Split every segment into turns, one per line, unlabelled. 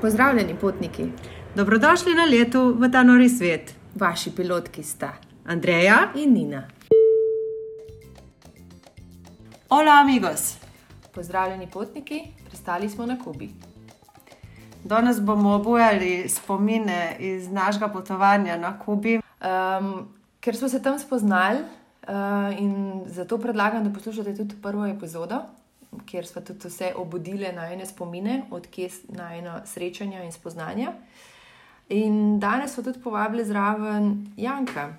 Pozdravljeni, potniki.
Dobrodošli na letu v ta nori svet.
Vaši pilotki sta
Andreja
in Nina.
Hola, amigos.
Pozdravljeni, potniki, pristali smo na Kubi.
Danes bomo obujali spomine iz našega potovanja na Kubi.
Um, ker smo se tam spoznali, uh, in zato predlagam, da poslušate tudi prvo epizodo, kjer smo tudi vse obudili na ene spomine, odkje na eno srečanje in spoznanje. In danes so tudi povabili zraven Janka.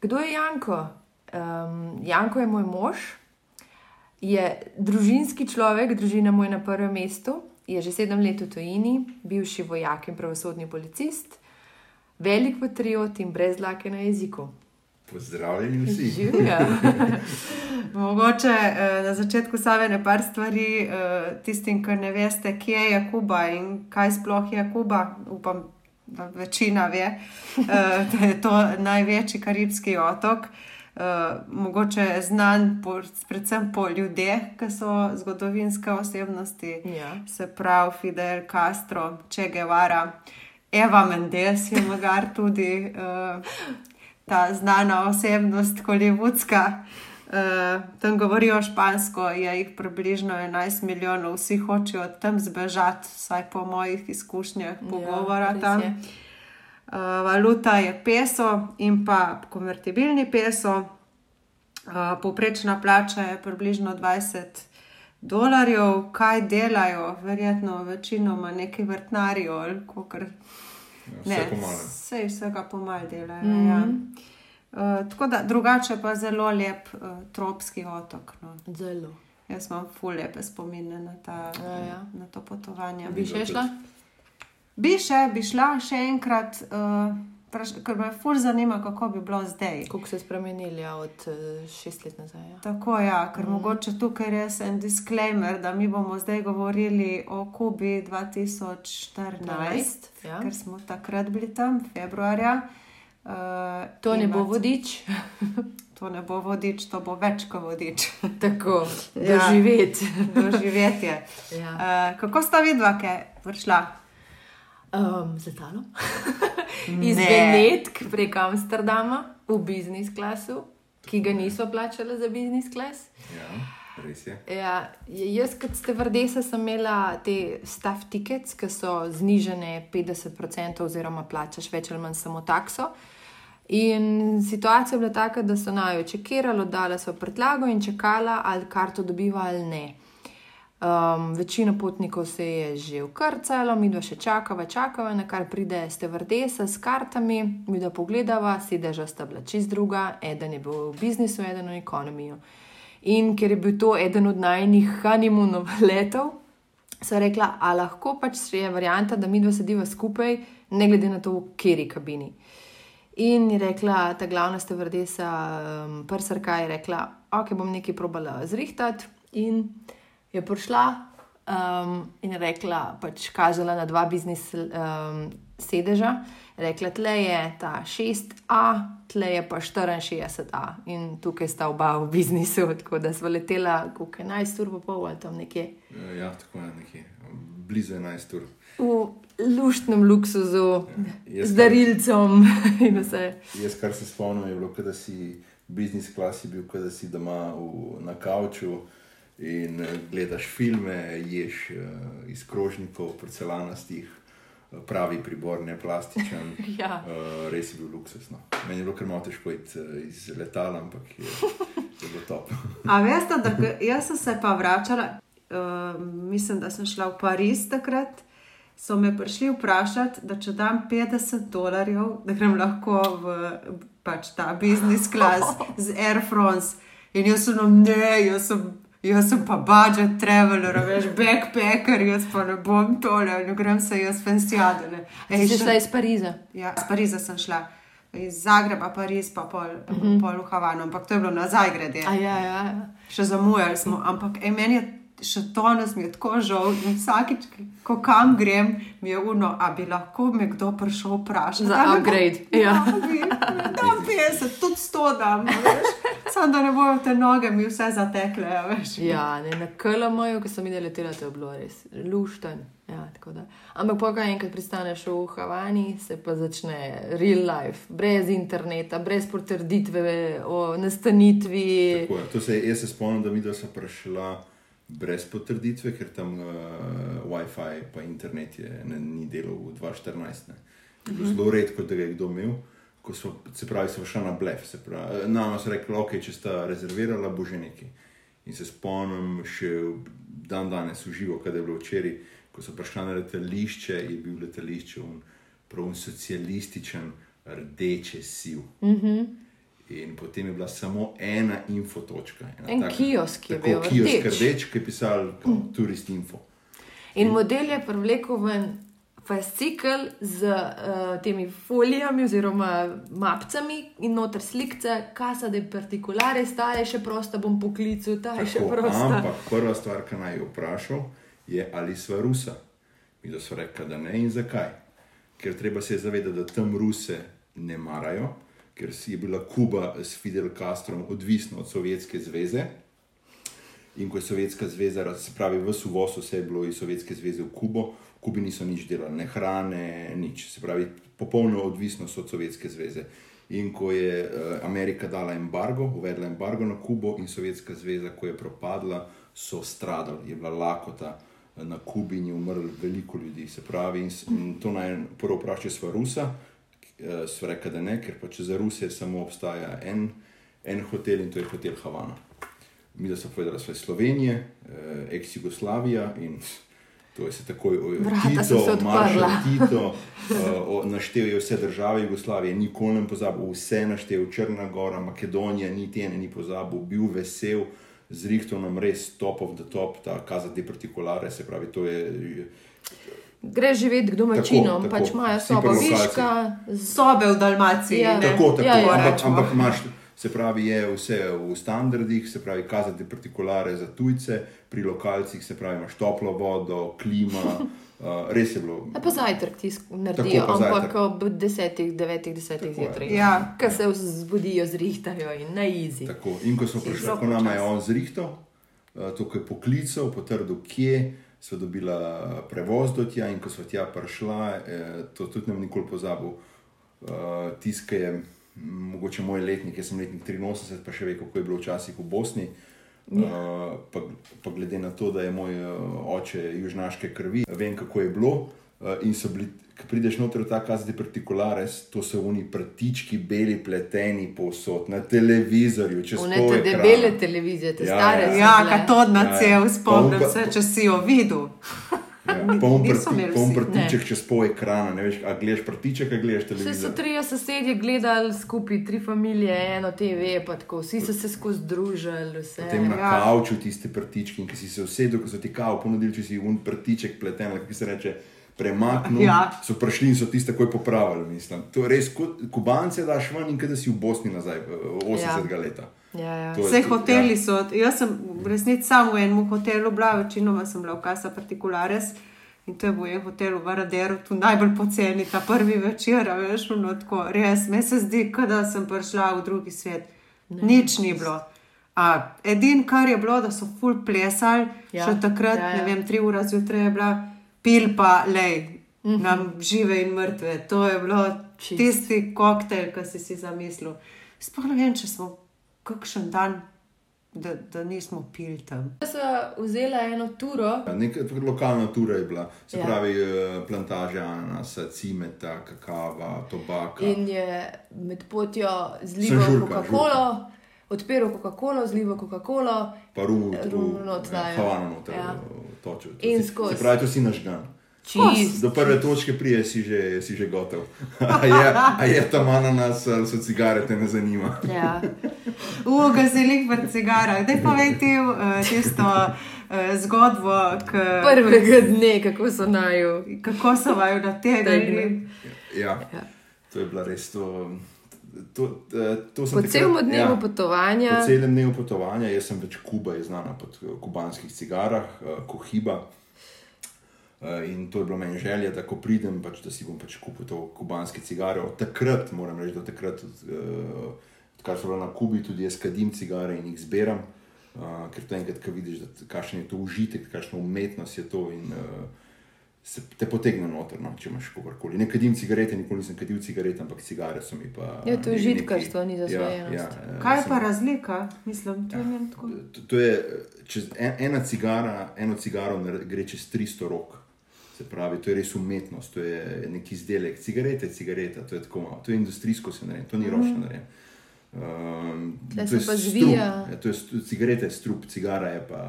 Kdo je Janko? Um, Janko je moj mož, je družinski človek, družina mu je na prvem mestu, je že sedem let v tujini, bivši vojak in pravosodni policist, velik patriot in brez dlake na jeziku.
Pozdravljeni vsi.
Mogoče eh, na začetku same ne par stvari, eh, tistim, ki ne veste, kje je Kuba in kaj sploh je Kuba. Upam, da večina ve, eh, da je to največji karibski otok. Mogoče je znan po, predvsem po ljudeh, ki so zgodovinske osebnosti,
Ja.
se pravi Fidel Castro, Che Guevara, Eva Mendes je mogar tudi uh, ta znana osebnost, holivudska. Uh, tam govorijo špansko, je jih približno 11 milijonov, vsi hočejo tam zbežati, vsaj po mojih izkušnjah, pogovora
res
tam.
je.
Uh, valuta je peso in pa konvertibilni peso. Uh, povprečna plača je približno 20 dolarjev, kaj delajo, verjetno večinoma neki vrtnari ali kakor.
Vse pomalo.
Vse vsega pomal delajo.
Mhm.
Mm -hmm. ja. uh, tako da drugače pa zelo lep uh, tropski otok. No.
Zelo.
Jaz imam ful lepe spomine na, ta,
Ja, ja.
na to potovanje.
Bi še šla?
Bi še, bi šla še enkrat, uh, ker me ful zanima, kako bi bilo zdaj.
Kako se je spremenili ja, od uh, šest let nazaj? Ja.
Tako je, ja, ker mm. mogoče tukaj res en disclaimer, da mi bomo zdaj govorili o Kubi 2014,
Ja.
ker smo takrat bili tam, februarja. Uh,
To ne bo vodič,
To ne bo vodič, to bo več kot vodič.
tako
Ja.
doživeti.
Doživetje.
ja.
Uh, kako sta vidva, kaj prišla?
um, Z letalom. Iz
Ne.
Benetk prek Amsterdama v biznis klasu, ki ga niso plačali za biznis klas.
Ja, res je.
Ja, jaz, kot ste vrdesa, sem imela te staff tickets, ki so znižene 50%, oziroma plačaš več ali manj samo takso. In situacija je bila taka, da so najo čekirali, oddala so prtlago in čakala, ali karto dobiva ali ne. Um, večina potnikov se je že ukrcalo, mi dva še čakava, čakava, na kar pride stevardesa s kartami, mi da pogledava, sedeža sta bila čist druga, eden je bil v biznisu, eden v ekonomiju. In ker je bil to eden od najnih honeymoonov letov, so rekla, a lahko pač je varianta, da mi dva sediva skupaj, ne glede na to, v kateri kabini. In je rekla, ta glavna stevardesa, um, prsarka je rekla, ok, bom nekaj probala zrihtati. In je prišla um, in rekla, pač kazala na dva biznis um, sedeža. Rekla, tle je ta 6A, tle je pa 64A in tukaj sta oba v biznisu, tako da smo letela, kako je 11 ur, pa pol ali tam nekje.
Ja, tako je nekje. Blizu 11 ur.
V luštnem luksuzu,
Jaz
z darilcem in vse.
Jaz, kar se spomnim, je bilo, da si biznis klasi bil, da si doma v, na kavču in eh, gledaš filme, ješ uh, iz krožnikov, porcelanastih, eh, pravi pribor, ne plastičen.
Ja.
Uh, res je bil luksus. No. Meni je bilo kar malo težko iti iz letala, ampak je, je bilo top.
A veste, da jaz sem se pa vračala, uh, mislim, da sem šla v Pariz takrat. So me prišli vprašati, da če dam 50 dolarjev, da grem lahko v pač, ta biznis klas z Air France. In jaz sem, ne, jaz sem, jaz sem pa budget traveler, veš, backpacker, jaz pa ne bom tole, ne grem se jaz fensijadene.
Si šla iz Pariza.
Ja, iz Pariza sem šla. Iz Zagreba, Pariz, pa pol, uh -huh. pol v Havano, ampak to je bilo nazaj grede
A ja, ja, ja.
še zamujali smo, ampak ej, meni je še to nas mi je tako žal. In vsakič, ko kam grem, mi je uno, a bi lahko me kdo prišel vprašati.
Za
A me bo-
upgrade, ja.
Ja, bi, dam 50, tudi 100 dam. Samo da ne bojo te noge mi vse zatekle, a veš.
Ja, ne, na KLM-ju, ko sem videl letela, to je bilo res lušten. Ja, tako da. Ampak, ko enkrat pristaneš v Havani, se pa začne real life, brez interneta, brez potrditve o nastanitvi.
Tako je. To se, jaz se spomnim, da mi dva sva prišla brez potrditve, ker tam uh, WiFi pa internet je, ne, ni delal v 2014. Ne. Je bilo Zelo redko, da ga je kdo imel. Ko so, se pravi, so šla na blef. se pravi, Nama so rekli, ok, če sta rezervirala, bo že nekaj. In se spomnim še dan danes v živo, kaj je bilo včeraj, ko so prišla na letališče, je bil letališče un, prav un socialističen, rdeče siv. Mm -hmm. In potem je bila samo ena infotočka. ena
En
taka-
kiosk je
tako,
bil
kiosk
rdeč.
rdeč, ki je pisal mm. Turist Info.
In model je privlekel ven fascikel z uh, temi folijami oziroma mapcami in noter slikce, kasa de particulares, ta je še prosta, bom poklical, ta je še
Tako,
prosta.
ampak prva stvar, ki naj jo vprašal, je ali sva Rusa. Mi da so rekli, da ne in zakaj. Ker treba se zavedati, da tam Ruse ne marajo, ker si je bila Kuba s Fidel Castrom odvisna od Sovjetske zveze. In ko je Sovjetska zveza, se pravi, v uvoz vse je bilo iz Sovjetske zveze v Kubo, v Kubi niso nič delali, ne hrane, nič. Se pravi, popolno odvisnost od Sovjetske zveze. In ko je eh, Amerika dala embargo, uvedla embargo na Kubo in Sovjetska zveza, ko je propadla, so stradali, je bila lakota eh, na Kubi in je umrlo veliko ljudi. Se pravi, in, to naj prvo vprašaj sva Rusa, eh, sva rekla, da ne, ker pač za Rusije samo obstaja en, en hotel in to je hotel Havana. Mi, so povedali, da so Slovenije, eh, ex-Jugoslavija in to je se takoj o-
Vrata so
Tito. Maršal eh, naštel je vse države Jugoslavije, nikoli ne pozabil, vse naštel, Črna Gora, Makedonija, niti ene ni pozabil, bil vesel, zrihtel nam res top of the top, ta kaza de particulare, se pravi, to je
Greš živeti k domačinom,
Tako, tako.
pač imajo sobo viška,
Sobe v Dalmaciji.
Ja.
ne.
Tako, tako,
Ja, ja.
ampak,
Rečemo.
ampak imaš, se pravi, je vse v standardih, se pravi, kazati particulare za tujce, pri lokalcih, se pravi, imaš toplo vodo, klima, uh, res je bilo.
A pa zajtrk ti sk- naredijo,
pa
ampak ob desetih, devetih, desetih
Tako je.
zjutraj.
Ja.
Ko se zbudijo, zrihtajo in na izi.
Tako, in ko smo prišli, ko nama je on zrihtal, uh, to ko je poklical, potrdil, kje so dobila prevoz do tja, in ko so tja prišla, eh, to tudi ne bom nikoli pozabil. Uh, Tiskaj je, mogoče moj letnik, jaz sem letnik 83, pa še ve, kako je bilo včasih v Bosni. Uh, pa, pa glede na to, da je moj uh, oče južnaške krvi, vem, kako je bilo. Uh, in so bili, ko prideš noter v ta kazati partikulares, to so oni prtički, beli, pleteni povsod, na televizorju, čez
One
pol
te debele televizije, te
Ja,
stare.
ja.
Ja, katodna
Ja, ja.
cev, spomnim
Pa
se, če si jo videl.
Ja, poln
vsi.
prtiček čez pol ekrana, ne veš, a gledaš prtiček, a gledaš
Vse so trije sosedje gledali skupaj, tri familije, eno TV, pa tako, vsi so se skozi družili. Vse.
Potem na
Ja.
kavču tiste prtički, ki si se usedel, ko so ti kao ponudili, če si un prtiček pleten, kako se reče, premaknil,
Ja.
so prišli in so tiste takoj popravili. Mislim. To je res, kot kubance daš ven in kada si v Bosni nazaj, v 80. Ja. leta.
Ja, ja.
To je
Vse
tudi-
hoteli
ja.
so, jaz sem v resnici samo v enem hotelu bila, večinoma sem bila v Casa Particulares. In to je bil en hotel v Varaderu, tu najbolj poceni, ta prvi večer, a veš, no tako, res, me se zdi, kot da sem prišla v drugi svet. Ne. Nič ni bilo. A, edin, kar je bilo, da so ful plesali,
Ja,
še takrat,
ja,
ja,
ja.
ja. ne vem, tri ure zjutraj je bila, pil pa, lej, mm -hmm. nam žive in mrtve. To je bilo
Čisto.
tisti koktejl, ki si si zamislil. Sploh ne vem, če smo kakšen dan, da, da nismo pili tam.
Jaz sem vzela eno turo,
Neka lokalna tura je bila, se
Ja.
ja. pravi, eh, plantaža ananasa, cimeta, kakava, tobaka.
in je med potjo zlival Coca-Colo, odpiral Coca-Colo, zlival Coca-Colo.
pa rum,
Rum not dajo.
Havana noter
Ja.
točil. To
In skozi.
Se pravi, to si nažgan.
Čist.
Do prve točke prije si že, si že gotov. A je, a je tam ananas, ali so cigarete, ne zanima.
Ja.
Uf, gazelik v cigarah. Daj povej ti uh, tisto uh, zgodbo, k,
Prvega dne, kako so naju.
kako so vaju na.
Tegne.
Ja,
Ja.
to je bila res to. To, eh, to sem
Po
takrat-
celem dnevu
ja.
potovanja.
Po celem dnevu potovanja, jaz sem več Kuba, je znana po kubanskih cigarah, uh, Kohiba. In to je bila meni želja, da ko pridem, pač, da si bom pač kupil to kubanske cigare. Od takrat, moram reči, da od takrat uh, kar so bile na Kubi, tudi jaz kadim cigare in jih zberam, uh, ker to enkrat, ko vidiš, da kakšen je to užitek, kakšna umetnost je to in uh, se te potegne noter, no, če imaš kogarkoli. Ne kadim cigarete, nikoli nisem kadil cigarete, ampak cigare so mi pa.
Ja, to je užitkarstvo, ni
Ja,
zasvojenost.
ja, ja,
Kaj
sem-
pa razlika? Mislim, to je njem tako.
To, to je, čez en, ena cigara, eno cigaro gre čez 300 rok. Se pravi, to je res umetnost, to je neki izdelek. Cigarete, je cigareta, to je tako malo, to je industrijsko se naredi, to ni ročno narejeno. Um,
Tle
to
se
je
pa
strup,
zvija.
ja, to je stu- cigareta je strup, cigara je pa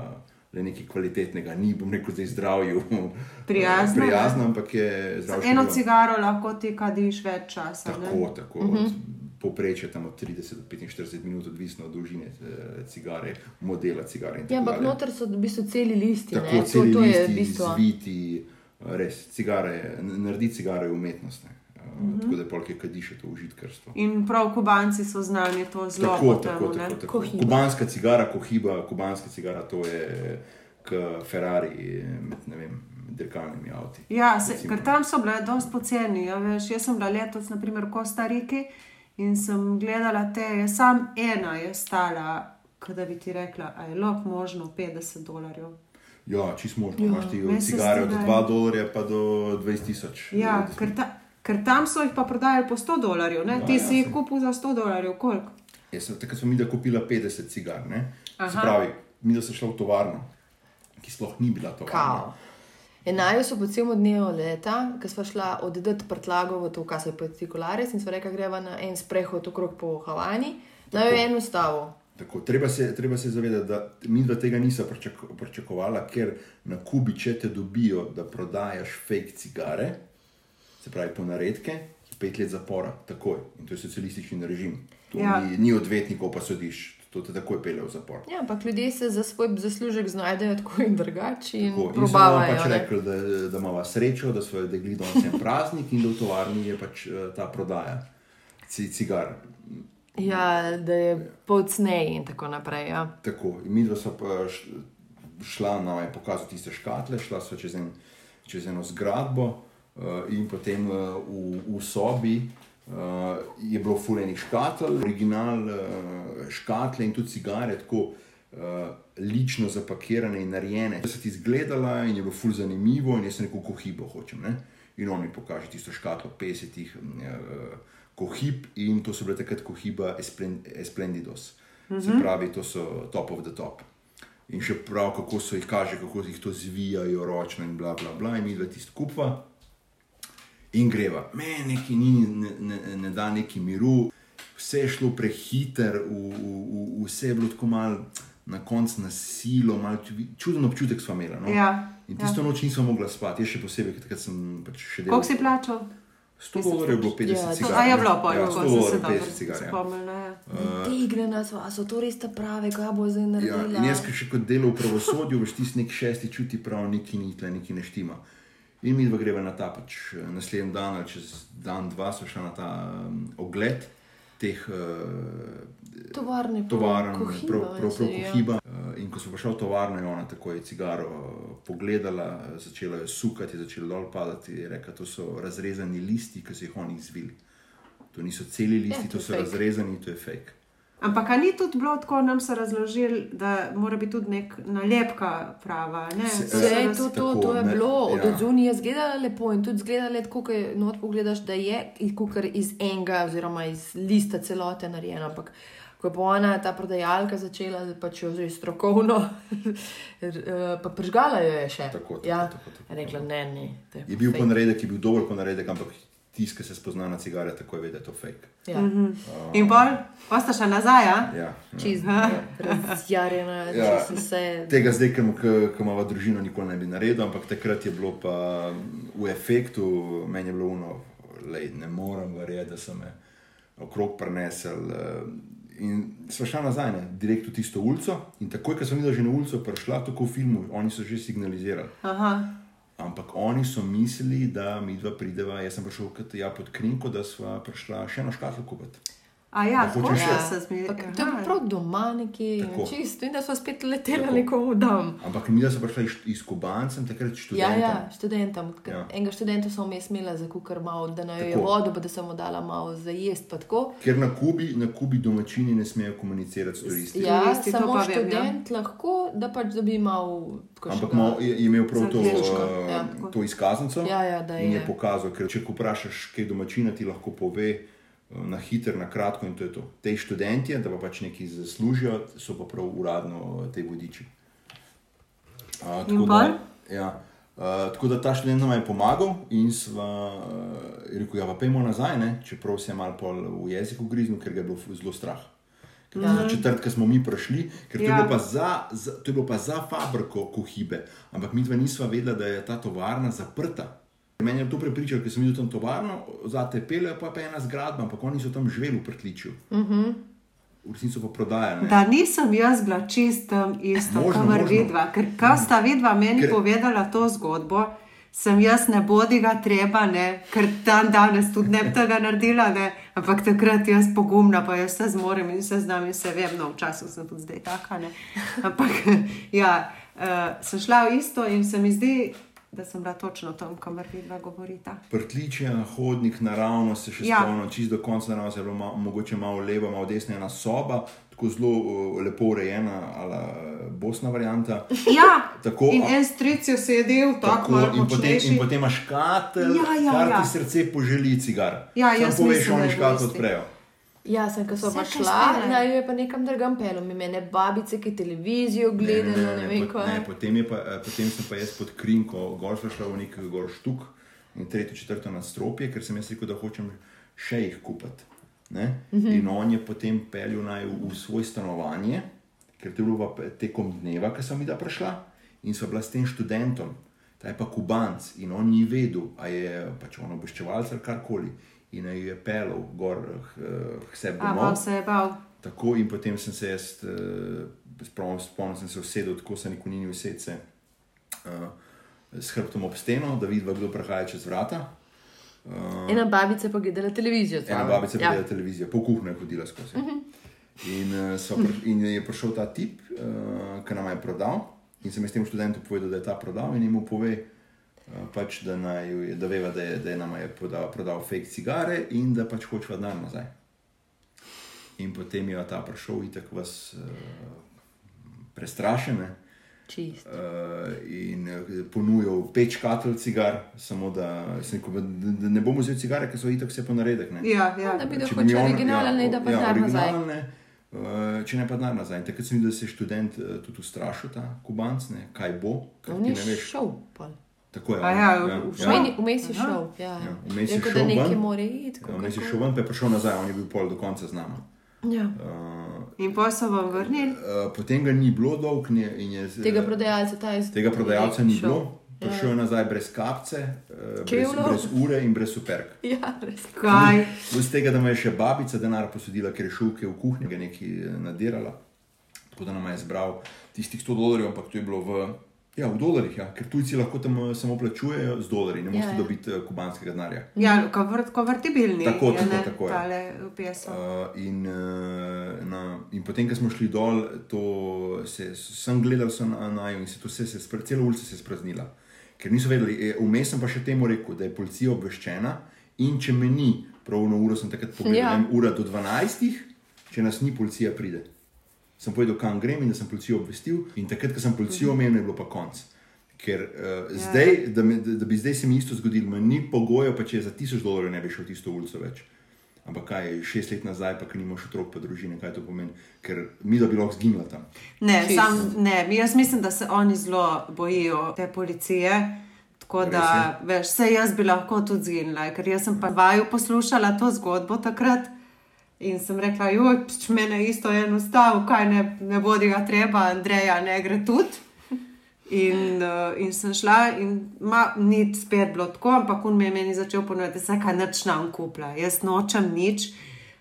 le nekaj kvalitetnega, ni bom rekel, da je zdravju
Prijazna, ne?
prijazna ampak je
Za
zdravje.
eno cigaro lahko ti kadiš več časa. ne?
Tako, tako. Uh -huh. Povprečje tam od 30 do 45 minut, odvisno od dolžine eh, cigare, modela cigare. in tako
Ja, ampak noter so v bistvu celi listi.
Tako,
ne, to,
celi
to je
listi,
bistvo.
zviti, res, cigare, naredi cigare je umetnost. Ne. Uh -huh. Tako da polk je kadiš, je to užitkarstvo.
In prav kubanci so znani to zelo
Tako,
po
tako, tako, tako.
Kohiba.
Kubanska cigara, kohiba, kubanska cigara, to je kot Ferrari ne vem, dirkalnimi avti.
Ja, se,
Recimo.
ker tam so bile dosti poceni. Ja, veš, jaz sem bila letos, naprimer, v Kostariki in sem gledala te, je sam ena je stala, da bi ti rekla, a je lahko možno 50 dolarjev.
Ja, čist možno.
Ja,
Imaš ti cigare od
zdi, da je-
2 dolarja pa do 20 tisoč.
Ja, ker, ta, ker tam so jih pa prodajali po 100 dolarjev?
Ja,
ti
ja,
si jih kupil za 100 dolarjev, koliko?
Jaz sem, takrat smo mi da kupila 50 cigar. Ne? Pravi, mi da smo šla v tovarno, ki sploh ni bila tovarna.
Enajo so po celem dnevu leta, ko smo šla oddati prtlago v to, kar se je partikulares in smo rekli, greva na en sprehod okrog po Havani, na jo eno stavo.
Tako, treba, se, treba se zavedati, da mi dva tega nismo pričako, pričakovala, ker na Kubi, če te dobijo, da prodajaš fake cigare, se pravi po naredke, je pet let zapora, takoj. In to je socialistični režim. To
Ja.
ja. ni, ni odvetnikov, pa sodiš, to te takoj pele v zapor.
Ja, ampak ljudje se za svoj zaslužek znajdejo tako in drugače in
nam
probavajo.
pač rekli, da, da imamo srečo, da so degli danes en praznik in da v tovarni je pač eh, ta prodaja ci, cigar.
Ja, da je pocnej in tako naprej. Ja.
Tako, mi dva smo šla na je pokazati tiste škatle, šla so čez, en, čez eno zgradbo in potem uh, v, v sobi uh, je bilo fulejnih škatel, original uh, škatle in tudi cigare, tako uh, lično zapakirane in narejene. Da se ti zgledala in je bilo ful zanimivo in jaz sem rekel, kohibo hočem. Ne? In on mi pokaže tisto škatlo 50 uh, kohib in to so bile takrat kohiba Esplen- Esplendidos. Se pravi, to so top of the top. In še prav, kako so jih kaže, kako jih to zvijajo ročno in bla bla bla, in mi dva tisto kupva. In greva, meni neki ni, ne, ne, ne da neki miru, vse je šlo prehiter, v, v, v, vse je bilo tako malo na koncu na silo, malo ču- čuden občutek smo imeli. No?
Ja,
In tisto ja. noč nisem mogla spati, jaz še posebej, ker takrat sem pač še delal.
Koliko si plačal?
100 dolarjev je bilo 50
Ja, to-
cigar.
A je bilo pa,
ja,
ja,
100
ko sem se
dolarjev
dobro
50 cigar. Ja.
spomnila. Ja.
Te igre nas, a so to res te prave, kaj bo zdaj
Ja,
naredila.
in jaz, ki še kot delo v pravosodju, veš, tisti nek šesti čuti prav, neki ni tle, neki ne štima. In mi dva greva na ta pač eh, naslednji dan, ali čez dan, dva, so šla na ta um, ogled teh uh, tovarn,
Cohiba,
prav, prav, prav
se, ja.
kohiba. Uh, in ko so prišla v tovarno, je ona tako je cigaro eh, pogledala, eh, začela je sukati, začela dol padati, je rekla, to so razrezani listi, ki so jih oni izvili. To niso celi listi,
Ja, to
to
je
so
fake.
razrezani, to je fake.
Ampak ni tudi bilo tako, nam so razložili, da mora biti tudi nek nalepka prava. Ne?
Se-
So
Vse
se
je
raz-
to, to,
Tako,
to je
ne,
bilo, od
ja.
zunaj je izgledalo lepo in tudi izgledalo tako, ko je not pogledaš, da je kukar iz enega oziroma iz lista celote narejeno. Ampak ko je ona, ta prodajalka, začela pač jo že strokovno, eh, pa prižgala jo je še.
Tako, tako,
ja,
tako, tako,
rekla, ne, ne. to
Je bil
fake."
ponaredek, je bil dober ponaredek, ampak tisti, ki se spozna na cigare, takoj ve, da je to fake.
Ja,
In pol, pa sta še nazaj. Ja?
Ja, ja.
čez razjarjena,
Ja.
ja. čez vse.
Tega zdaj, ki imamo družino, nikoli ne bi naredil, ampak takrat je bilo pa v efektu, meni je bilo uno, lej, ne morem verjeti, da so me okrog prenesel. eh, In smo šli nazaj, ne, direkt v tisto ulico. In takoj, ko sem videl že na ulico, prišla tako v filmu, oni so že signalizirali.
Aha.
Ampak oni so mislili, da mi dva prideva. Jaz sem prišel kot ja, pod krinko, da sva prišla še eno škatlo kupiti.
A ja, tako ja. se.
Pa To je prav doma nekje,
Tako.
čisto, in da smo spet leteli
Tako.
nekomu dom.
Ampak mi, so prišli iz, Kubancem, takrat
Ja,
študentom.
ja, študentom.
Ja.
Ja. Enega študenta sem vmes imela za kukar malo, da naj jo je
Tako.
vodo, pa da sem mu dala malo za jesti. pa tako.
Ker na Kubi, na Kubi domačini ne smejo komunicirati s turisti.
Ja,
Turisti,
samo
pa vem, ja.
študent lahko, da pač dobi malo.
Ampak mal, je, je imel prav to, uh,
ja.
to izkaznico
Ja, ja, da
in je
je.
pokazal, ker če vprašaš, kaj domačina ti lahko pove. Na hiter, na kratko, in to je to. Te študentje, da pa pač nekaj zaslužijo, so pa prav uradno uh, te vodiči. Uh, tako, da, ja, uh, tako da ta študent nam je pomagal in sva uh, rekel, ja, pa pojmo nazaj, ne? čeprav se je mal pol v jeziku griznil, ker ga je bilo zelo strah. Ker ja. četrtka smo mi prišli, ker to, ja.
Ja.
je bilo pa za, za, to je bilo pa za fabriko Kohibe, ampak mi dva nisva vedela, da je ta tovarna zaprta. Meni je to prepričalo, ker sem videl tam tovarno, za te pele pa je ena zgradba, ampak oni so tam živeli v prtličju. Uh -huh. V resnici pa prodajali. ne.
Da nisem jaz bila čistem isto,
Možno,
kamor
možno.
vidva. Ker ko sta vidva meni
Ker-
povedala to zgodbo, sem jaz ne bodi ga treba, ne, ker dan danes tudi ne bi tega naredila, ne, ampak takrat jaz pogumna, pa jaz se zmorem in se znam in se vem, no včasih sem tudi zdaj taka. Ne. Ampak ja, uh, sem šla v isto in se mi zdi, da sem bila točno tam, kamor vidva govorita.
Prtličje, hodnik, naravno se še
Ja.
spomnim, čist do konca naravno se je bilo ma, mogoče malo levo, malo desno, ena soba, tako zelo uh, lepo urejena, ali bosna varianta.
Ja,
Tako,
in en stric je sedel tako,
Tako,
malo
in, potem, in potem imaš škatel,
Ja, ja,
kar
ja.
ti srce poželi cigar.
Ja, jaz
poveš,
mislim,
oni
da je
škatel
isti.
Ja, sem, ko so
Vse,
pa šla, naj jo je pa nekam drugam pelo, mi mene babice, ki televizijo gledajo, ne, ne vem
pot-
kaj.
ne, potem, je pa, eh, potem sem pa jaz pod krinko, gor šla v nek gor štuk in tretjo, četrto nadstropje, ker sem jaz rekel, da hočem še jih kupiti. Ne?
Mhm.
In on je potem peljal naj v, v svoje stanovanje, ker to je bilo tekom dneva, ko sem mi da prišla in sva bila s tem študentom, ta je pa kubanc in on ni vedel, a je pač on obveščevalec ali karkoli. In jo je pelil gor eh, k sebi
A,
domov.
vam se je bal.
Tako in potem sem se jaz, uh, spomnil sem se usedel, tako se nikoli ni usedel, se, uh, s hrbtom ob steno, da vidiva, kdo prihaja čez vrata. Uh,
Ena babica pa gledala televizijo.
ena babica je
ja.
gledala televizijo, po kuhinji je hodila skozi. Uh -huh. in, uh, priš- in je prišel ta tip, uh, ki nam je prodal. In sem jaz temu študentu povedal, da je ta prodal, in jim mu pove, uh, pač, da, naj, da veva, da je, da je nam je prodal, prodal fake cigare in da pač hočeva denar nazaj. In potem je ta prišel, in tako vas uh, prestrašene.
Čist.
Uh, in eh, ponujal pet škatel cigar, samo da, sem rekel, da, ne bom vzel cigare, ker so itak vse ponaredek. ne.
Ja, ja.
Da bi da hoče
mi on-
originalen, da pa
ja,
denar nazaj.
Uh, če ne pa denar nazaj. Takrat sem videl, da se je študent uh, tudi ustrašil, ta kubanc, ne, kaj bo, ker
On
ti
je
ne veš.
šel. pol.
Tako je.
A
on,
ja,
ja, ja.
Vmes je šel. Ja,
Ja,
ja.
vmes je šel
da nekje
ven.
more iti.
Ja, Vmes je šel ven, pa je prišel nazaj, on je bil pol do konca z nama.
Ja.
Uh,
In pa so vam vrnili.
uh, potem ga ni bilo dolg in je. In je z-
Tega prodajalca, ta je
Tega prodajalca ni
šel.
bilo, prišel je nazaj brez kapce, eh, brez, brez ure in brez superk.
Ja, res.
Kaj?
Plus tega, da me je še babica denar posodila, ker je šel v kuhinjo, ga je nekaj eh, nadirala. Tako da nam je zbral tistih 100 dolarjev, ampak to je bilo v, ja, v dolarjih, ja, ker tujci lahko tam eh, samo plačujejo z dolarji, ne morete
Ja, ja.
dobiti eh, kubanskega denarja.
Ja, konvert, konvertibilni.
Tako,
je,
tako,
ne,
tako je.
Tale peso.
Uh, in, uh, na, in potem, ko smo šli dol, se, sem gledal so na naju in se to vse, se, cela ulica se je spraznila. Ker niso vedeli, vmes sem pa še temu rekel, da je policija obveščena in če me ni, pravno uro sem takrat pogledal,
Ja.
ja. ura do 12, če nas ni, policija pride. Sem povedal, kam grem in da sem policijo obvestil, in takrat, ko sem policijo omenil, je bilo pa konc. Ker uh, ja. zdaj, da, me, da, da bi zdaj se mi isto zgodilo, me ni pogojev, pa če za tisoč dolarjev ne bi šel tisto ulico več. Ampak kaj, šest let nazaj, pa ki nimaš otrok, pa družine, kaj to pomeni, ker mi da bi lahko zginila tam.
Ne,
Čisto.
sam, ne, jaz mislim, da se oni zelo bojijo te policije. Tako
Res
da, veš, vse jaz bi lahko tudi zginila, ker jaz sem pa vaju poslušala to zgodbo takrat in sem rekla, joj, č mene isto je enostavno, kaj ne, ne bodi ga treba, Andreja ne gre tudi. In, uh, in sem šla, in ma, ni spet bilo tako, ampak on me je meni začel ponuditi, da kaj noč nam kuplja. Jaz nočem nič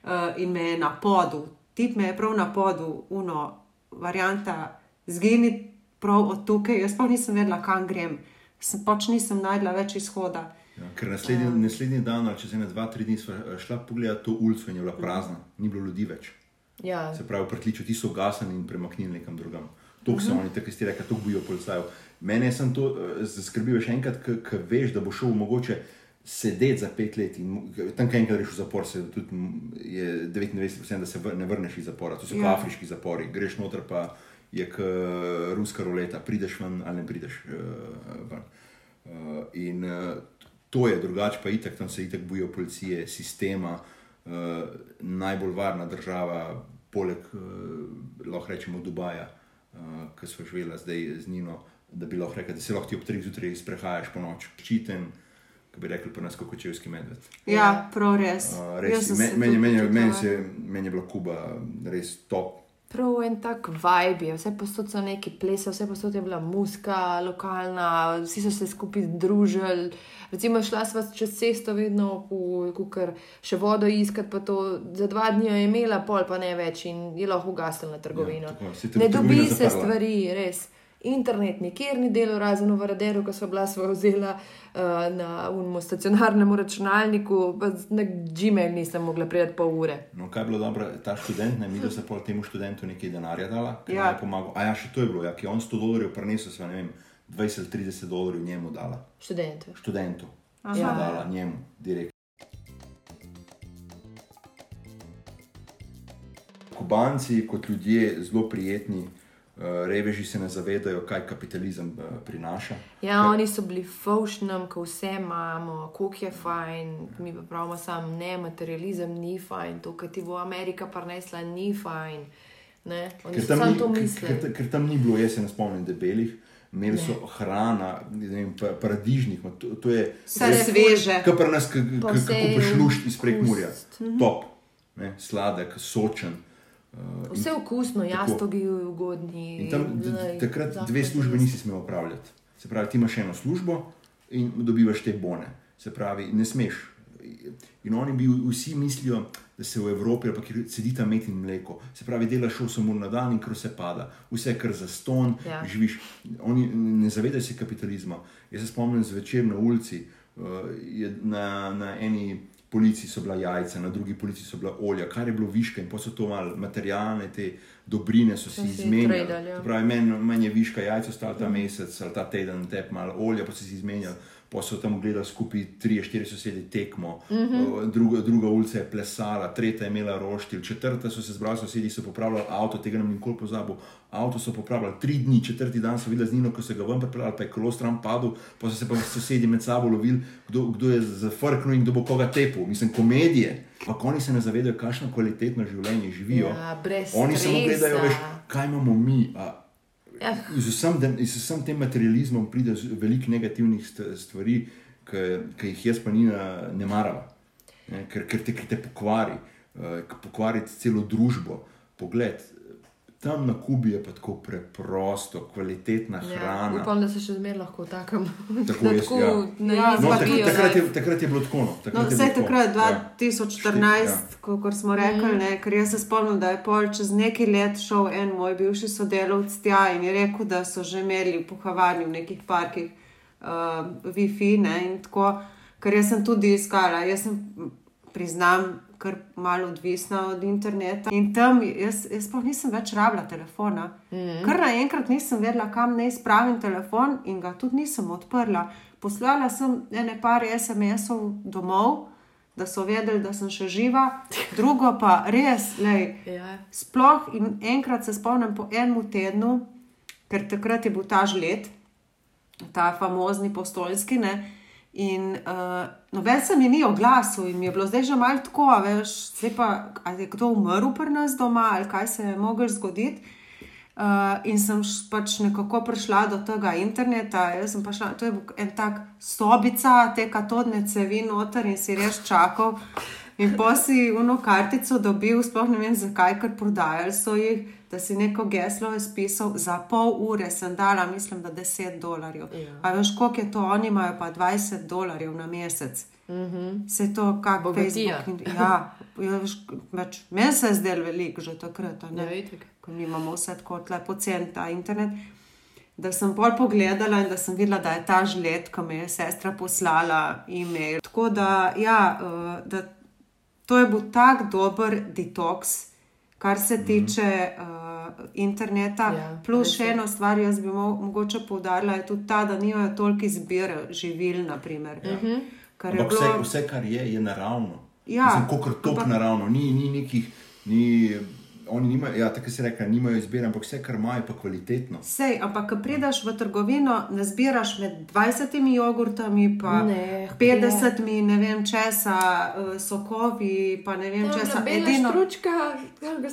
uh, in me je na podu, tip me je prav na podu, uno, varianta, zgini prav od tukaj. Jaz pa nisem vedela, kam grem. sem pač nisem najdla več izhoda.
Ja, ker naslednji, naslednji dan, čez ene, dva, tri dni, smo eh, šla pogledat to ulico in je bila prazna, ni bilo ljudi več.
Ja.
Se pravi, v pritličju ti so gasani in premaknili nekam drugam. To so oni, tako ste rekli, to bojijo policajev. Mene sem to uh, zaskrbil še enkrat, ker veš, da bo šel mogoče sedeti za pet let in tam, kaj enkrat greš v zapor, se tudi je 99%, da se vr, ne vrneš iz zapora. To so ja. Afriški zapori, greš noter pa je k uh, ruska roleta, prideš ven ali ne prideš uh, ven. Uh, in uh, to je drugače, pa itak tam se itak bojijo policije, sistema, uh, najbolj varna država, poleg, uh, lahko rečemo, Dubaja, uh, ki smo živeli zdaj z Nino, da bi lahko rekel, da se lahko ti ob treh zjutraj sprehajaš po noč, ščiten, ki bi rekli pri nas kot kočevski medved.
Ja, prav res.
Uh, res, meni,
tudi
meni, meni,
počutila.
se, meni je bila Kuba res top.
Prav en tak vibe, je. vse posod so neki plese, vse posod je bila muska, lokalna, vsi so se skupaj družili. Recimo, šla sva čez cesto, vedno, ker še vodo iskati, pa to za dva dni je imela, pol pa ne več in je lahko ugasnila trgovino.
Ja, tako,
ne dobi se stvari, res. Internet nikjer ni delal, razen v Varaderu, ko so bila sva vzela uh, na unmu stacionarnemu računalniku, pa na Gmail nisem mogla priti pol ure.
No, kaj je bilo dobro, ta študent, ne, mi da se pa temu študentu nekaj denarja dala, ki
Ja.
je pomagal. A ja, še to je bilo, ja, ki je on 100 dolarjev prenesel, sva, ne vem, 20 ali 30 dolarjev njemu dala,
Študente.
študentu.
Aha.
Ja.
dala njemu, direkt. Kubanci kot ljudje zelo prijetni, reveži se ne zavedajo, kaj kapitalizem uh, prinaša.
Ja, oni so bili faušnem, ko vse imamo, koliko je fajn, mi pa pravimo, sam ne, materializem ni fajn, to, kar ti bo Amerika prinesla, ni fajn. Ne? Oni
Ker tam, ni, ker, ker, ker tam ni bilo, jaz se ne spomnim, debelih, imeli so hrana, vem, pa- paradižnik, to, to je
Vse sveže.
Kaj pri nas, k- k-
Pa
kako
vse je
prišlušt iz prekmurja,
okus.
top, ne, sladek, sočen. Uh,
Vse okusno, jastogi ugodni.
In tam takrat dve službe nisi smel opravljati. Se pravi, ti imaš eno službo in dobivaš te bone. Se pravi, ne smeš. In oni bi vsi mislijo, da se v Evropi pa kjer sedita med in mleko. Se pravi, delaš 8 ur na dan in kar se pada, vse kar za ston,
Ja.
živiš. Oni ne zavedajo se kapitalizma. Jaz se spomnim zvečer na ulici, uh, na, na eni policiji so bila jajca, na drugi policiji so bila olja, kar je bilo viška in pa so to malo materialne, te dobrine so si
si
izmenjali.
tradali, ja.
Pravi, meni men je viška jajca ostala ta mesec ali ta teden, tep malo olja, pa so si izmenjali. Pa so tam gledali skupaj, tri, štiri sosedi tekmo, uh -huh. druga, druga ulica je plesala, tretja je imela roštilj, četrta so se zbrali sosedi, so popravljali avto, tega nam nikoli pozabil. Avto so popravljali tri dni, četrti dan so videli z Nino, ko so ga ven pripeljali, pa je kolo stran padel, pa so se pa sosedi med sabo lovili, kdo, kdo je zafrknil in kdo bo koga tepel. Mislim, komedije. Ampak oni se ne zavedajo, kakšno kvalitetno življenje živijo.
Ja,
oni samo gledajo, veš,
stresa.
kaj imamo mi. A,
Ja.
Z vsem, dem- z vsem tem materializmom pride veliko negativnih st- stvari, ki jih jaz pa ni na- ne maram, ker, ker, te, ker te pokvari, uh, pokvari celo družbo. Pogled, tam na Kubi je pa tako preprosto, kvalitetna
Ja,
hrana.
upam, da se še zmeraj lahko takam.
Tako
da
jaz,
tako
ja.
na
Ja,
izi
No, takrat, takrat, je, takrat je bilo tako. No,
No,
takrat je
vse
bilo tako,
takrat,
ja.
2014,
Ja.
ko, ko smo rekli,
Mhm.
ne, ker jaz se spomnim, da je pol čez nekaj let šel en moj bivši sodelavec tja in je rekel, da so že imeli v pohovanju v nekih parkih uh, Wi-Fi. Ne, in tako, ker jaz sem tudi iskala, jaz sem, priznam, kar malo odvisna od interneta. In tam jaz, jaz pa nisem več rabila telefona. Mm. Ker naenkrat nisem vedela, kam naj spravim telefon in ga tudi nisem odprla. Poslala sem ene par SMS-ov domov, da so vedeli, da sem še živa, drugo pa res, lej,
Ja.
sploh in enkrat se spomnim po enem tednu, ker takrat je bil ta žled, ta famozni postolski. Ne, In uh, noben se mi ni oglasil, in mi je bilo zdaj že malo tako, veš, pa ali je kdo umrl pri nas doma, ali kaj se je moglo zgoditi. Uh, in sem pač nekako prišla do tega interneta. Jaz sem pa šla, to je en tak sobica, te katodne cevi noter in si res čakal. In pa si uno kartico dobil, sploh ne vem zakaj, ker prodajali so jih, da si neko geslo izpisal. Za pol ure sem dala, mislim, da 10 dolarjev.
Ja.
A veš, koliko je to, oni imajo pa 20 dolarjev na mesec. Mm -hmm. Se to, kako. In, ja, ja, veš, več, meni se je zdelo veliko že takrat. ne
Ja,
ko mi imamo vse tako lepo cen ta internet. da sem bolj pogledala in da sem videla, da je ta žled, ki mi je sestra poslala e-mail. Tako da, ja, uh, da to je bil tak dober detoks, kar se tiče uh, interneta.
Ja,
Plus še eno stvar, jaz bi mo mogoče poudarila, je tudi ta, da nimajo toliko izbire živil, naprimer.
Mhm.
Uh -huh. Kar je
Ampak vse,
bilo.
vse, kar je, je naravno.
Ja,
Kot tok
ampak-
naravno, ni, ni nekih. Ni, oni nimajo, ja, tako se reče, nimajo izbire, ampak vse, kar imajo, je pa kvalitetno.
Sej, ampak, ko prideš v trgovino, ne zbiraš med 20 jogurtami, pa
Ne,
50, ne vem česa, eh, sokovi, pa ne vem česa. Edino,
Štručka,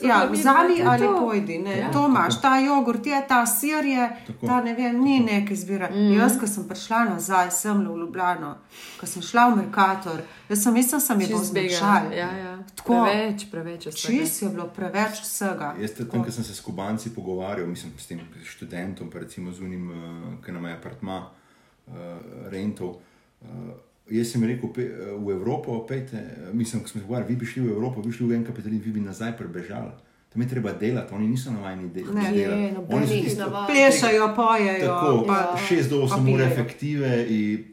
ja, vzami ali pojdi. Ne,
Ja,
to imaš, ta jogurt je, ta sir je,
Tako.
ta ne vem, ni nek izbira. Mm. Jaz, ko sem prišla nazaj, sem v Ljubljano, ko sem šla v Merkator, jaz sem mislila, da mi bo zmešal.
Ja, ja.
Tako.
Preveč, preveč.
Čist je bilo preveč vsega.
Jaz tam, ko sem se s kubanci pogovarjal, mislim, s tem študentom, pa recimo z unim, uh, ki nam je apartma uh, rentov. Uh, jaz sem rekel, pe, v Evropo, pejte, mislim, ko smo se pogovarjali, vi bi šli v Evropo, vi bi šli v en kapitalizem, vi bi nazaj prebežali. Tam je treba delati, oni niso navajeni de
Ne.
delati.
Je, noben
Oni so tisti-
navaden.
Plešajo, pojejo.
Tako,
pa,
Ja.
6 do 8 ur efektive in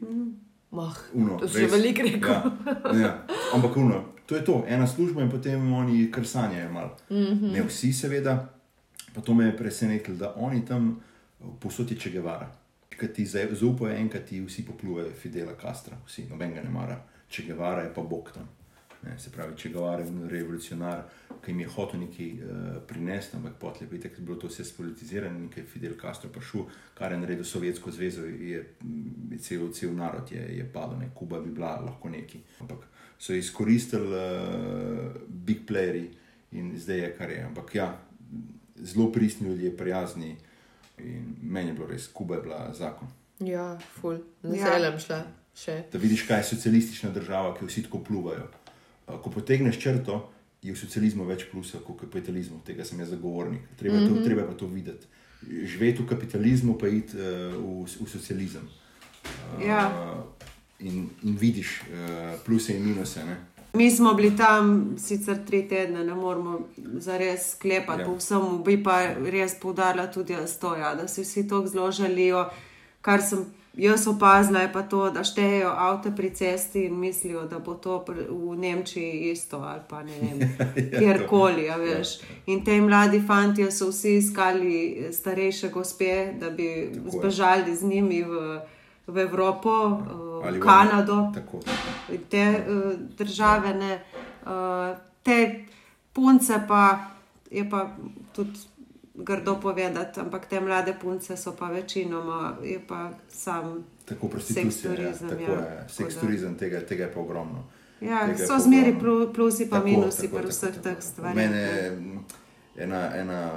Mah,
Uno,
to si veliko rekel.
Ja, ja. Ampak uno, to je to, ena služba in potem oni kar sanjajo malo. Mm. -hmm. Ne vsi, seveda. Pa to me je presenetilo, da oni tam posodijo Če Guevara. Ker ti za- zaupajo enkrat, ti vsi poplujejo Fidela Castra, vsi, noben ga ne mara. Če Guevara je pa bog tam. Ne, se pravi, Če je bil revolucionar, ki jim je hotel nekaj uh, prinesti, ampak potlej je tako bilo to vse spolitizirano in ker je Fidel Castro prišel, kar je naredil Sovjetsko zvezo, je, je cel, cel narod je, je padel, ne, Kuba bi bila lahko neki. Ampak so izkoristili uh, big playerji in zdaj je kar je. Ampak ja, zelo pristni ljudje, prijazni in meni je bilo res, Kuba je bila zakon.
Ja, ful, z
Ja.
veseljem šla še.
Da vidiš, kaj je socialistična država, ki vsi tako pluvajo. Uh, Ko potegneš črto, je v socializmu več plusa kot v kapitalizmu, tega sem jaz zagovornik. Treba, mm -hmm. to, treba pa to videti. Živeti v kapitalizmu, pa iti uh, v, v socializem. Uh,
Ja.
In, in vidiš uh, pluse in minuse. Ne?
Mi smo bili tam sicer tri tedne, ne moramo zares sklepati,
Ja.
ja. povsem bi pa res poudarila tudi jaz to, ja, da si vsi tako zelo želijo. Kar sem jaz opazila, je pa to, da štejejo avto pri cesti in mislijo, da bo to v Nemčiji isto ali pa ne vem,
Ja,
kjerkoli. Ja, veš. In te mladi fanti so vsi iskali starejše gospe, da bi zbežali z njimi v, v Evropo,
Ali
v Kanado
Tako.
te uh, države, ne, uh, te punce pa je pa tudi grdo povedati, ampak te mlade punce so pa večinoma, je pa sam.
Tako prostitucija. Ja,
Seksturizem,
tako
ja.
je. Seksturizem, tega, tega je pa ogromno.
Ja,
Tega
so zmeri plusi pa
Tako,
minusi
tako,
pri vseh
tako.
teh stvareh.
Mene ena, ena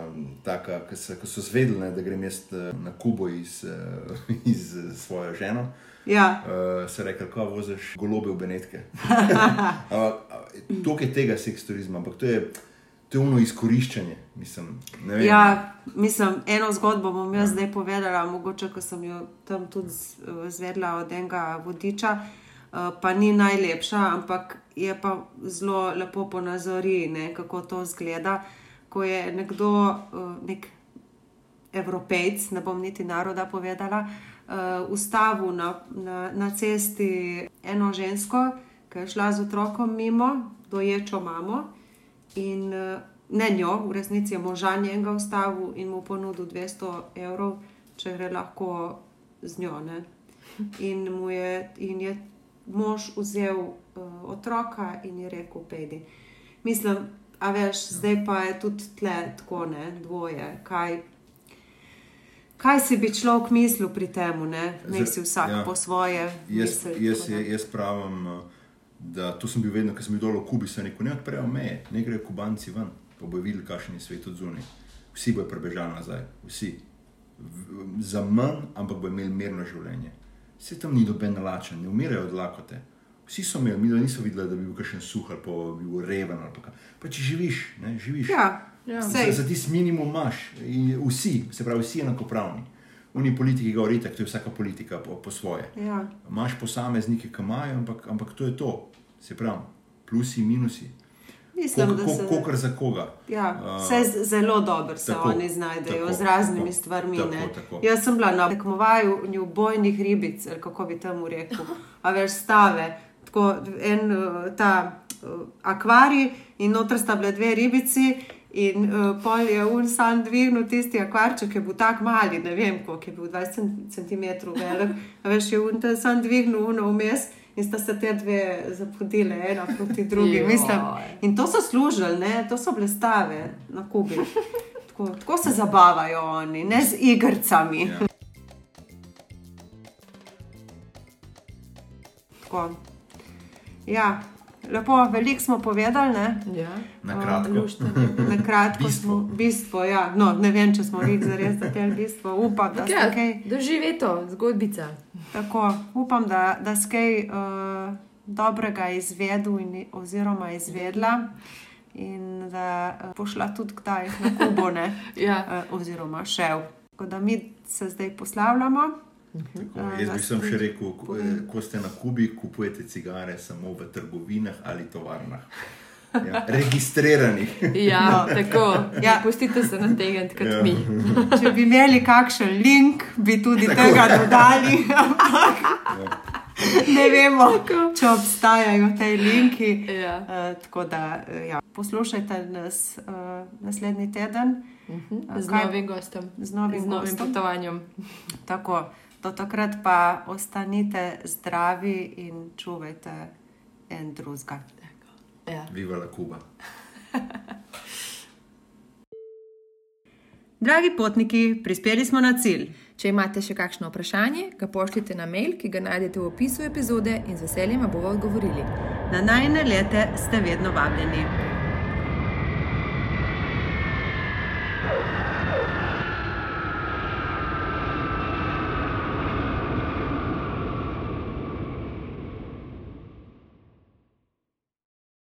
taka, ko so, ko so zvedeli, ne, da grem jaz eh, na Kubo iz, eh, iz eh, svojo ženo.
Ja,
Uh, se reče, kako voziš golobe v Benetke. To je tega seksturizma, ampak to je, to je uno izkoriščanje. Mislim,
ja, mislim, eno zgodbo bom jaz zdaj povedala, mogoče, ko sem jo tam tudi zvedla od enega vodiča. Pa ni najlepša, ampak je pa zelo lepo ponazori, ne, kako to zgleda. Ko je nekdo, eh, nek evropejc, ne bom niti naroda povedala, uh, ustavil na, na, na cesti eno žensko, ki je šla z otrokom mimo, doječo mamo. In uh, ne njo, v resnici je moža njega ustavil in mu ponudil 200 evrov, če gre lahko z njo. Ne. In, mu je, in je mož vzel uh, otroka in je rekel: Pejdi. Mislim, a veš, zdaj pa je tudi tle tako, ne, dvoje. Kaj, kaj si bi človek mislil pri tem, ne, ne si vsak
Ja.
po svoje.
Jaz,
misli,
jaz,
tako da.
jaz pravim, uh, da to sem bil vedno, ko sem bil dol v Kubi, sem rekel, ne odprejo meje, ne grejo kubanci ven, pa bojo videli, kakšen je svet od zunaj. Vsi bojo prebežali nazaj, vsi. V, za manj, ampak bojo imeli mirno življenje. Vse tam ni doben nalačen, ne umirajo od lakote. Vsi so imeli, mi da niso videli, da bi bil kakšen suh ali pa bi bil reven. ali Pa, če živiš, ne, živiš.
Ja,
Ja.
Za,
sej,
za tisti minimum imaš, in vsi, se pravi, vsi enakopravni. Oni politiki govorijo, da je vsaka politika po, po svoje.
ja.
Imáš posameznike, ki imajo, ampak, ampak to je to. Se pravi, plusi in minusi.
Mislim, da se.
Kokor za koga.
Ja, vse zelo dobro se
tako,
oni znajdejo
tako,
z raznimi
tako,
stvarmi.
tako,
ne.
tako.
Jaz sem bila na tekmovanju bojnih ribic, ali kako bi temu rekel, a veš stave. Tako en uh, ta uh, akvarij in noter sta bile dve ribici. In uh, pol je un sam dvignil tisti akvarček, ki je bil tako mali, ne vem, koliko je bil 20 cm velik. Veš, je un sam dvignil uno vmes in sta se te dve zapodile, ena proti drugi. Mislim, in to so služili, ne? to so blestave na Kubi. Tako, tako se zabavajo oni, ne z igrcami.
Ja.
Tako. Ja, lepo, veliko smo povedali. Ne?
Ja.
Na kratko.
Na kratko
Bistvo.
smo, bistvo, ja. no, ne vem, če smo jih zares zatel bistvo. Upam, da
Ja,
kaj.
doživi to, zgodbica.
Tako, upam, da, da ste kaj uh, dobrega izvedel in, oziroma izvedla. In da uh, pošla tudi kdaj na Kubo, ne,
Ja.
uh, oziroma šel. Tako da mi se zdaj poslavljamo.
Tako,
A,
Jaz bi sem še rekel, ko, eh, ko ste na Kubi, kupujete cigare samo v trgovinah ali tovarnah. Ja, registriranih.
Ja, tako.
Ja.
Ja. Pustite se nategniti kot
Ja.
ja. mi.
Če bi imeli kakšen link, bi tudi tega dodali. Ampak ne vemo, če obstajajo te linki.
Ja.
Uh, tako da uh, ja. poslušajte nas uh, naslednji teden A
Z
kaj-
novim gostom,
z novim,
z novim
gostom.
potovanjem.
Tako, do takrat pa ostanite zdravi in čuvajte en drugega.
Ja.
Viva la Kuba.
Dragi potniki, prispeli smo na cilj.
Če imate še kakšno vprašanje, ga pošljite na mail, ki ga najdete v opisu epizode in z veseljem vam bomo odgovorili.
Na najne lete ste vedno vabljeni.